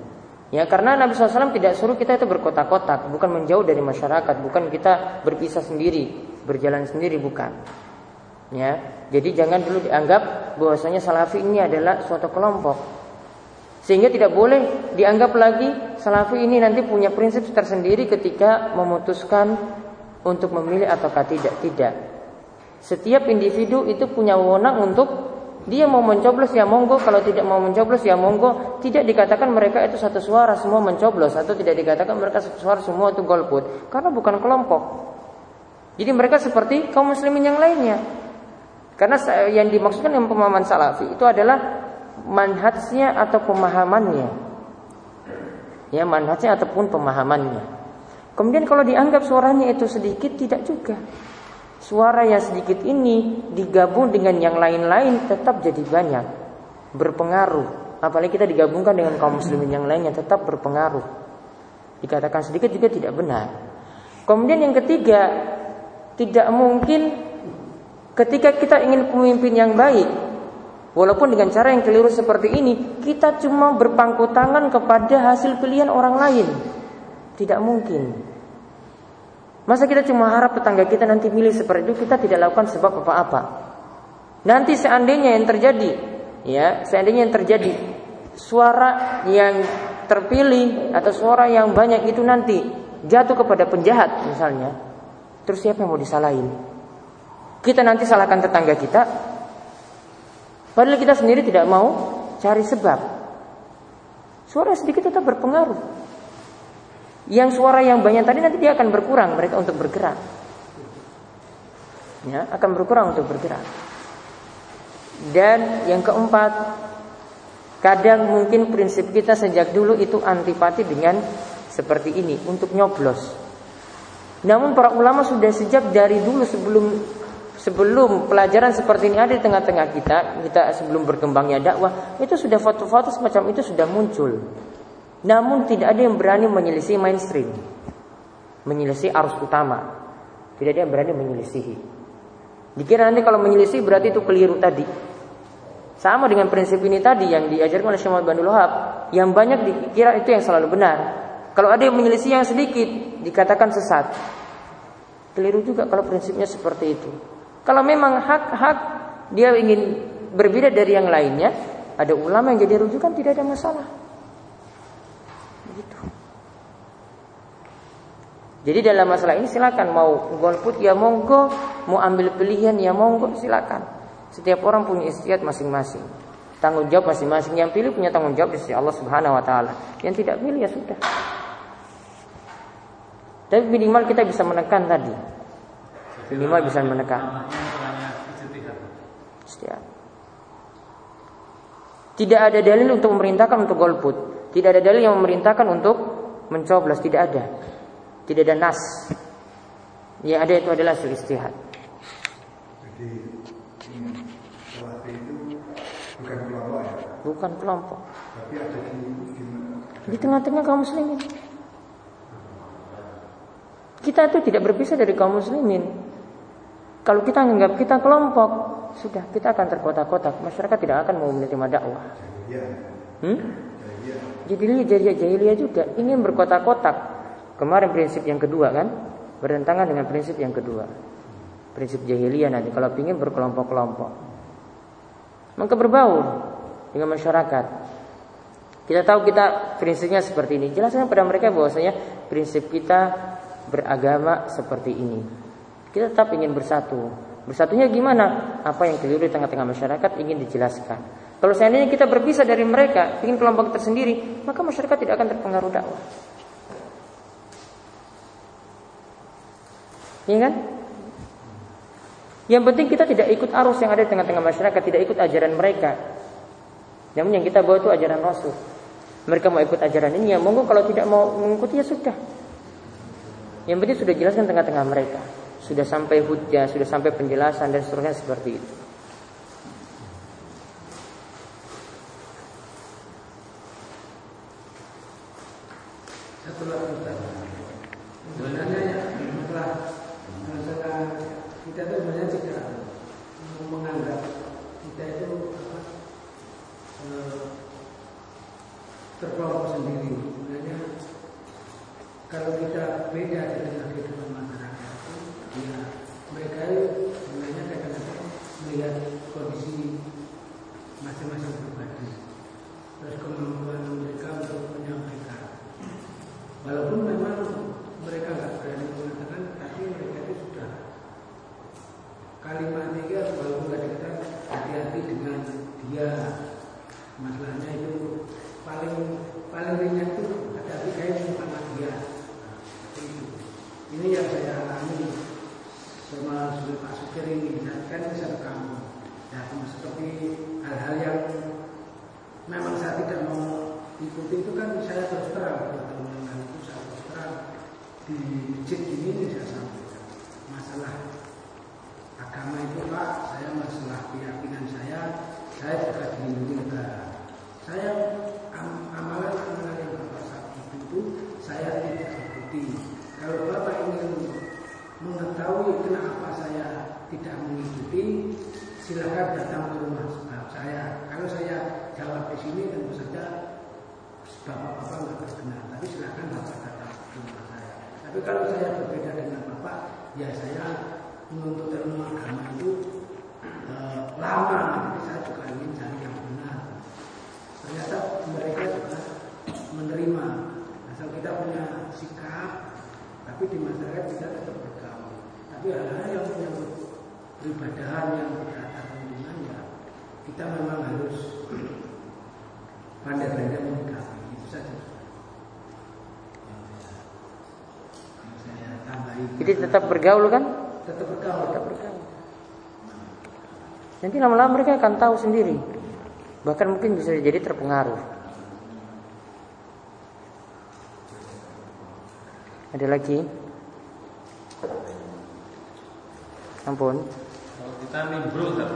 Ya, karena Nabi SAW tidak suruh kita itu berkotak-kotak, bukan menjauh dari masyarakat, bukan kita berpisah sendiri, berjalan sendiri, bukan. Ya, jadi jangan dulu dianggap bahwasanya salafi ini adalah suatu kelompok. Sehingga tidak boleh dianggap lagi salafi ini nanti punya prinsip tersendiri ketika memutuskan untuk memilih ataukah tidak. Tidak. Setiap individu itu punya wewenang untuk dia mau mencoblos ya monggo, kalau tidak mau mencoblos ya monggo. Tidak dikatakan mereka itu satu suara semua mencoblos atau tidak dikatakan mereka satu suara semua itu golput karena bukan kelompok. Jadi mereka seperti kaum muslimin yang lainnya. Karena yang dimaksudkan dengan pemahaman salafi itu adalah manhajnya atau pemahamannya. Ya, manhajnya ataupun pemahamannya. Kemudian kalau dianggap suaranya itu sedikit tidak juga. Suara yang sedikit ini digabung dengan yang lain-lain tetap jadi banyak. Berpengaruh. Apalagi kita digabungkan dengan kaum muslimin yang lainnya tetap berpengaruh. Dikatakan sedikit juga tidak benar. Kemudian yang ketiga, tidak mungkin Ketika kita ingin pemimpin yang baik, walaupun dengan cara yang keliru seperti ini, kita cuma berpangku tangan kepada hasil pilihan orang lain. Tidak mungkin. Masa kita cuma harap tetangga kita nanti milih seperti itu, kita tidak lakukan sebab apa-apa. Nanti seandainya yang terjadi, ya, seandainya yang terjadi suara yang terpilih atau suara yang banyak itu nanti jatuh kepada penjahat misalnya, terus siapa yang mau disalahin? Kita nanti salahkan tetangga kita Padahal kita sendiri tidak mau cari sebab Suara sedikit tetap berpengaruh Yang suara yang banyak tadi nanti dia akan berkurang Mereka untuk bergerak ya, Akan berkurang untuk bergerak Dan yang keempat Kadang mungkin prinsip kita sejak dulu itu antipati dengan seperti ini untuk nyoblos. Namun para ulama sudah sejak dari dulu sebelum sebelum pelajaran seperti ini ada di tengah-tengah kita, kita sebelum berkembangnya dakwah, itu sudah foto-foto semacam itu sudah muncul. Namun tidak ada yang berani menyelisih mainstream. Menyelisih arus utama. Tidak ada yang berani menyelisihi. Dikira nanti kalau menyelisih berarti itu keliru tadi. Sama dengan prinsip ini tadi yang diajarkan oleh Syekh Muhammad Wahab, yang banyak dikira itu yang selalu benar. Kalau ada yang menyelisih yang sedikit, dikatakan sesat. Keliru juga kalau prinsipnya seperti itu. Kalau memang hak-hak dia ingin berbeda dari yang lainnya, ada ulama yang jadi rujukan tidak ada masalah. Begitu. Jadi dalam masalah ini silakan mau golput ya monggo, mau ambil pilihan ya monggo silakan. Setiap orang punya istiadat masing-masing. Tanggung jawab masing-masing. Yang pilih punya tanggung jawab di sisi Allah Subhanahu wa taala. Yang tidak pilih ya sudah. Tapi minimal kita bisa menekan tadi minimal bisa menekan. Tidak ada dalil untuk memerintahkan untuk golput. Tidak ada dalil yang memerintahkan untuk mencoblos. Tidak ada. Tidak ada nas. Ya ada itu adalah hasil istihad. Jadi salah itu bukan kelompok ya, Bukan kelompok. tapi ada di, di Di tengah-tengah kaum muslimin. Kita itu tidak berpisah dari kaum muslimin. Kalau kita menganggap kita kelompok, sudah kita akan terkotak-kotak. Masyarakat tidak akan mau menerima dakwah. ya, Hmm? Ya, Jahiliyah, jahiliyah, jahiliyah juga ingin berkotak-kotak. Kemarin prinsip yang kedua kan bertentangan dengan prinsip yang kedua. Prinsip jahiliyah nanti kalau ingin berkelompok-kelompok. Maka berbaur dengan masyarakat. Kita tahu kita prinsipnya seperti ini. Jelaskan pada mereka bahwasanya prinsip kita beragama seperti ini. Kita tetap ingin bersatu. Bersatunya gimana? Apa yang keliru di tengah-tengah masyarakat ingin dijelaskan. Kalau seandainya kita berpisah dari mereka, ingin kelompok tersendiri, maka masyarakat tidak akan terpengaruh dakwah. Iya kan? Yang penting kita tidak ikut arus yang ada di tengah-tengah masyarakat, tidak ikut ajaran mereka. Namun yang kita bawa itu ajaran Rasul. Mereka mau ikut ajaran ini, ya monggo kalau tidak mau mengikuti ya sudah. Yang penting sudah jelaskan tengah-tengah mereka. Sudah sampai hujah, sudah sampai penjelasan dan seterusnya seperti itu. Jadi tetap bergaul kan? tetap bergaul. Tetap bergaul. Nanti lama-lama mereka akan tahu sendiri. Bahkan mungkin bisa jadi terpengaruh. Ada lagi? Ampun. Kalau kita nimbrul kan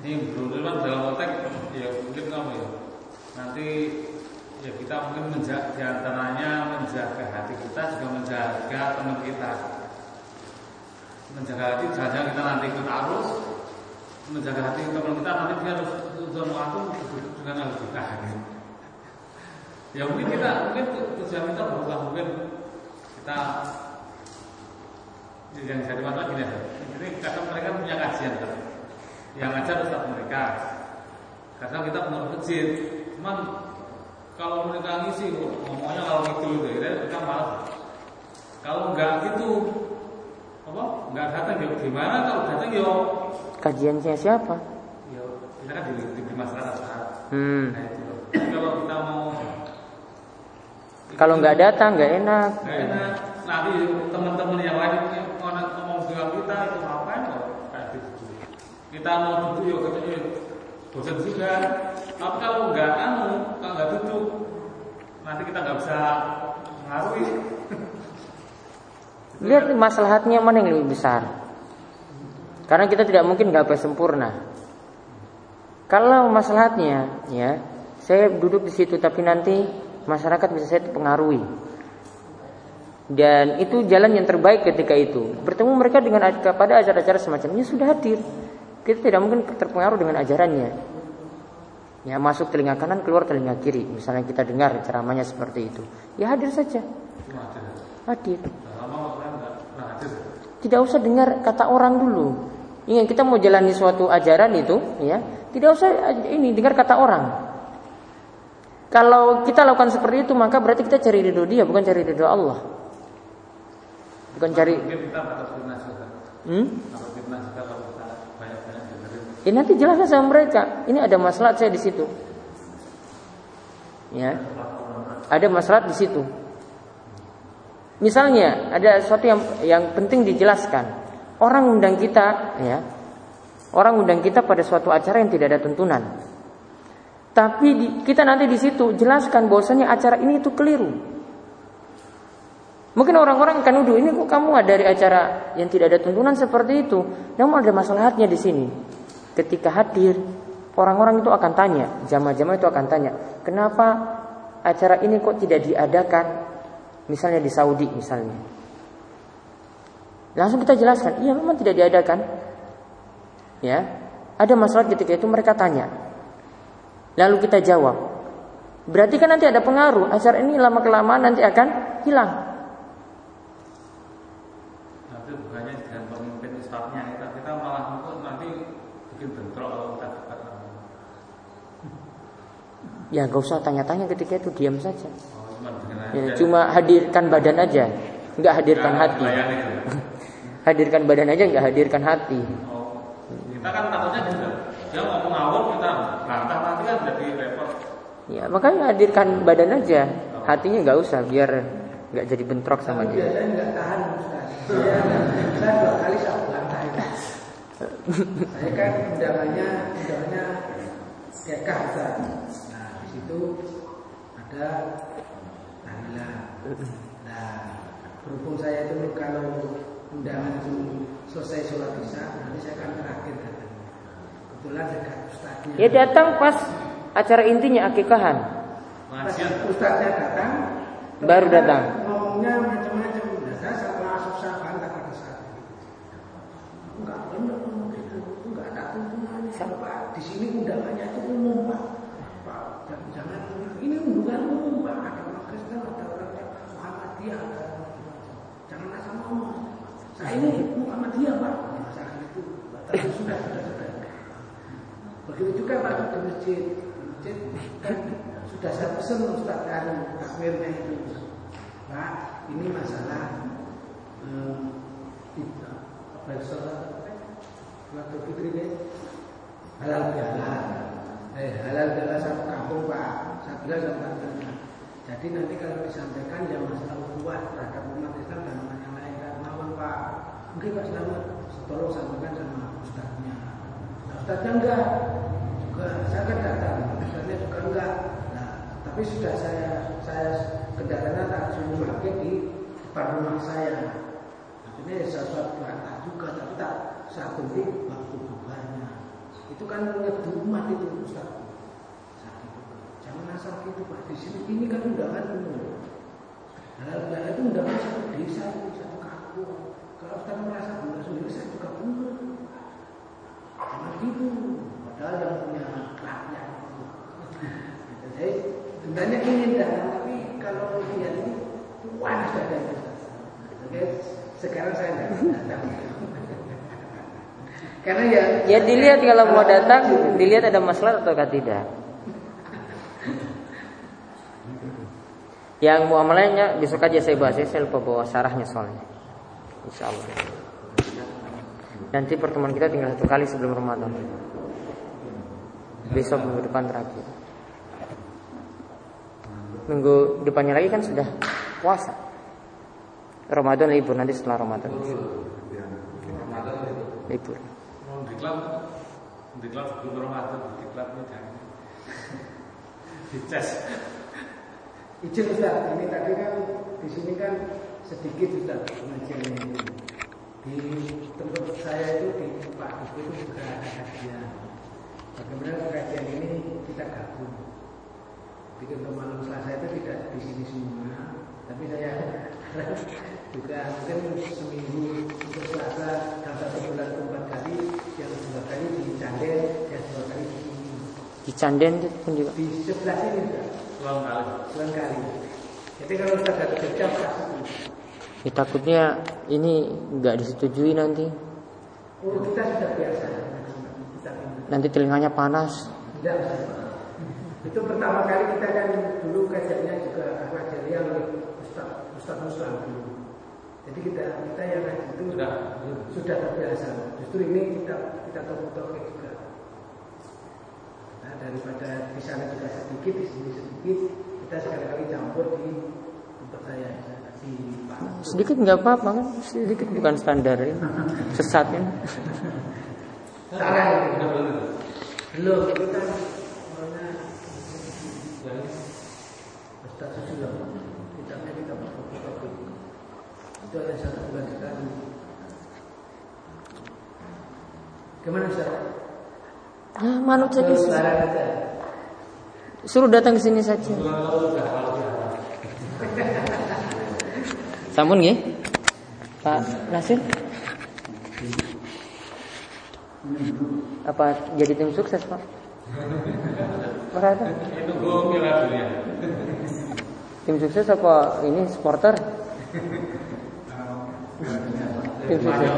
Nimbrul itu kan dalam konteks ya mungkin kamu ya Nanti ya kita mungkin menjaga di antaranya menjaga hati kita juga menjaga teman kita Menjaga hati jangan kita nanti ikut arus Menjaga hati teman kita nanti dia harus tujuan waktu dengan harus kita gitu. Ya mungkin kita mungkin tujuan kita berubah mungkin kita yang jadi masalah gini. Ini kadang mereka punya kajian. Yang ngajar ustaz mereka. Kadang kita punya masjid. Cuman kalau mereka ngisi ngomongnya kalau gitu gitu, ya, mereka malah. Kalau enggak gitu, apa? Enggak datang ya gimana? Kalau datang ya, Kajiannya siapa? ya kita kan di, di, di masyarakat. Hmm. Nah itu. Jadi kalau kita mau Kalau nggak datang nggak enak. Gak enak. Nanti teman-teman yang lain yang ngomong dengan kita itu ngapain kok kayak gitu. Kita mau duduk yuk katanya bosan juga. Tapi kalau nggak anu, kalau nggak duduk, nanti kita nggak bisa ngaruhi. <laughs> Lihat maslahatnya mana yang lebih besar. Karena kita tidak mungkin nggak sempurna. Kalau maslahatnya, ya, saya duduk di situ tapi nanti masyarakat bisa saya pengaruhi. Dan itu jalan yang terbaik ketika itu. Bertemu mereka dengan pada acara-acara semacamnya sudah hadir. Kita tidak mungkin terpengaruh dengan ajarannya. Ya masuk telinga kanan keluar telinga kiri. Misalnya kita dengar ceramahnya seperti itu. Ya hadir saja. Hadir. Tidak usah dengar kata orang dulu. Ingat kita mau jalani suatu ajaran itu, ya tidak usah ini dengar kata orang. Kalau kita lakukan seperti itu maka berarti kita cari ridho dia bukan cari ridho Allah. Bukan cari. Hmm? Ya nanti jelaskan sama mereka. Ini ada masalah saya di situ. Ya. Ada masalah di situ. Misalnya ada sesuatu yang yang penting dijelaskan. Orang undang kita, ya. Orang undang kita pada suatu acara yang tidak ada tuntunan. Tapi di, kita nanti di situ jelaskan bahwasanya acara ini itu keliru. Mungkin orang-orang akan nuduh ini kok kamu ada dari acara yang tidak ada tuntunan seperti itu. Namun ada masalahnya di sini. Ketika hadir, orang-orang itu akan tanya, jamaah-jamaah itu akan tanya, kenapa acara ini kok tidak diadakan? Misalnya di Saudi misalnya. Langsung kita jelaskan, iya memang tidak diadakan. Ya, ada masalah ketika itu mereka tanya. Lalu kita jawab. Berarti kan nanti ada pengaruh. Acara ini lama kelamaan nanti akan hilang. Ya gak usah tanya-tanya ketika itu diam saja. Ya, cuma hadirkan badan aja, nggak hadirkan hati. <laughs> hadirkan badan aja, nggak hadirkan hati. Kita kan takutnya juga dia ngomong ngawur kita bantah nanti kan jadi repot. Ya makanya hadirkan badan aja, hatinya nggak usah biar nggak jadi bentrok sama dia. Saya nggak tahan Saya dua kali saya. <laughs> Saya kan undangannya undangannya kayak Ustaz itu ada tahlilan. Nah, berhubung saya itu kalau undangan itu selesai sholat isya, nanti saya akan terakhir datang. Kebetulan dekat ustaznya. Ya datang pas acara intinya akikahan. Pas ustaznya datang, baru datang. Ngomongnya macam-macam. Nah, saya sama susah bantah pada saat itu. Enggak benar ngomong gitu. Enggak ada tuntunannya. Pak, di sini undangannya itu umum, Pak. Jangan ini bukan umum pak. Ada orang Kristen, ada orang Muhammadiyah, Jangan asal ngomong. Saya ini Muhammadiyah pak. Masalah itu sudah sudah sudah. Begitu juga pak di masjid. Masjid kan <laughs> sudah saya pesan Ustaz Ari takmirnya itu. Pak, ini masalah eh, apa sholat waktu fitri ini halal bihalal eh, halal dalam satu kampung pak saya bilang sama jadi nanti kalau disampaikan ya masalah kuat terhadap umat Islam dan umat yang lain. Dan mawon pak. Mungkin pak Selamat tolong sampaikan sama ustadznya. Nah, ustadznya enggak. Juga saya kan datang. Ustadznya juga enggak. Nah tapi sudah saya saya kendaraannya tak suruh pakai di depan rumah saya. Akhirnya ya saya suatu juga tapi tak tunggu waktu bubarnya. Itu kan menyeduh umat itu Ustaz. Jangan asal gitu Pak. Di sini ini kan undangan umum. Halal bihalal itu undangan satu desa, satu kampung. Kalau Ustaz merasa bunda sendiri, saya juga punya. Jangan gitu. Padahal yang punya rakyat. <laughs> Jadi sebenarnya ingin datang, tapi kalau lihat ini puas ada Oke, sekarang saya tidak datang. <laughs> Karena ya Ya dilihat kalau mau datang Dilihat ada masalah atau tidak Yang muamalahnya besok aja saya bahas Saya lupa bawa sarahnya soalnya. Insya Allah Nanti pertemuan kita tinggal satu kali sebelum Ramadan. Besok minggu depan terakhir. Minggu depannya lagi kan sudah puasa. Ramadan libur nanti setelah Ramadan. Libur. Diklat belum Ramadan, diklat ini jangan. Dicas. Izin Ustaz, ini tadi kan di sini kan sedikit Ustaz pengajian ini. Di tempat saya itu di Pak Ibu itu juga ada kajian. Bagaimana kajian ini kita gabung. Jadi untuk malam Selasa itu tidak di sini semua, tapi saya juga mungkin seminggu untuk Selasa dalam satu bulan empat kali, yang dua kali di Canden, yang dua kali di sini. Di Canden itu pun juga. Di sebelah sini Ustaz. Ulang kali. Selang kali. Jadi kalau Ustaz ada kerja. Ya, takutnya ini nggak disetujui nanti. Oh kita sudah biasa. Kita Nanti telinganya panas. tidak. Itu pertama kali kita kan dulu kajiannya juga Jaliah oleh Ustaz Ustaz Muslim dulu. Jadi kita kita yang itu Sudah. sudah terbiasa. Justru ini kita kita topik juga. Nah, daripada di sana juga sedikit, di sini sedikit, kita sekali-kali campur di tempat saya di. Sedikit nggak apa-apa kan? Sedikit bukan standar ini. Sesat ini. Salah belum ini. Ustaz Susilo. Kitabnya kita fotokopi. Itu ada satu bulan sekali. Gimana Ustaz? Ah, manut saja. Aja. Suruh datang ke sini saja. Sampun nggih? Pak Nasir? Apa jadi tim sukses, Pak? Ya. Tim sukses apa ini supporter? Tim sukses.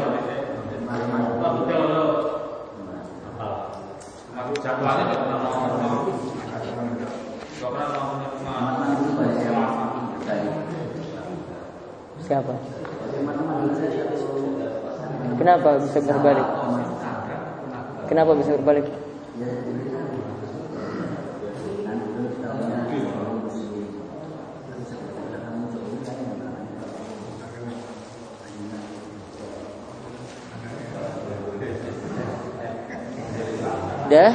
Aku jadwalnya nggak pernah mau nggak pernah mau cuma Siapa? Kenapa bisa berbalik? Kenapa bisa berbalik? Dah,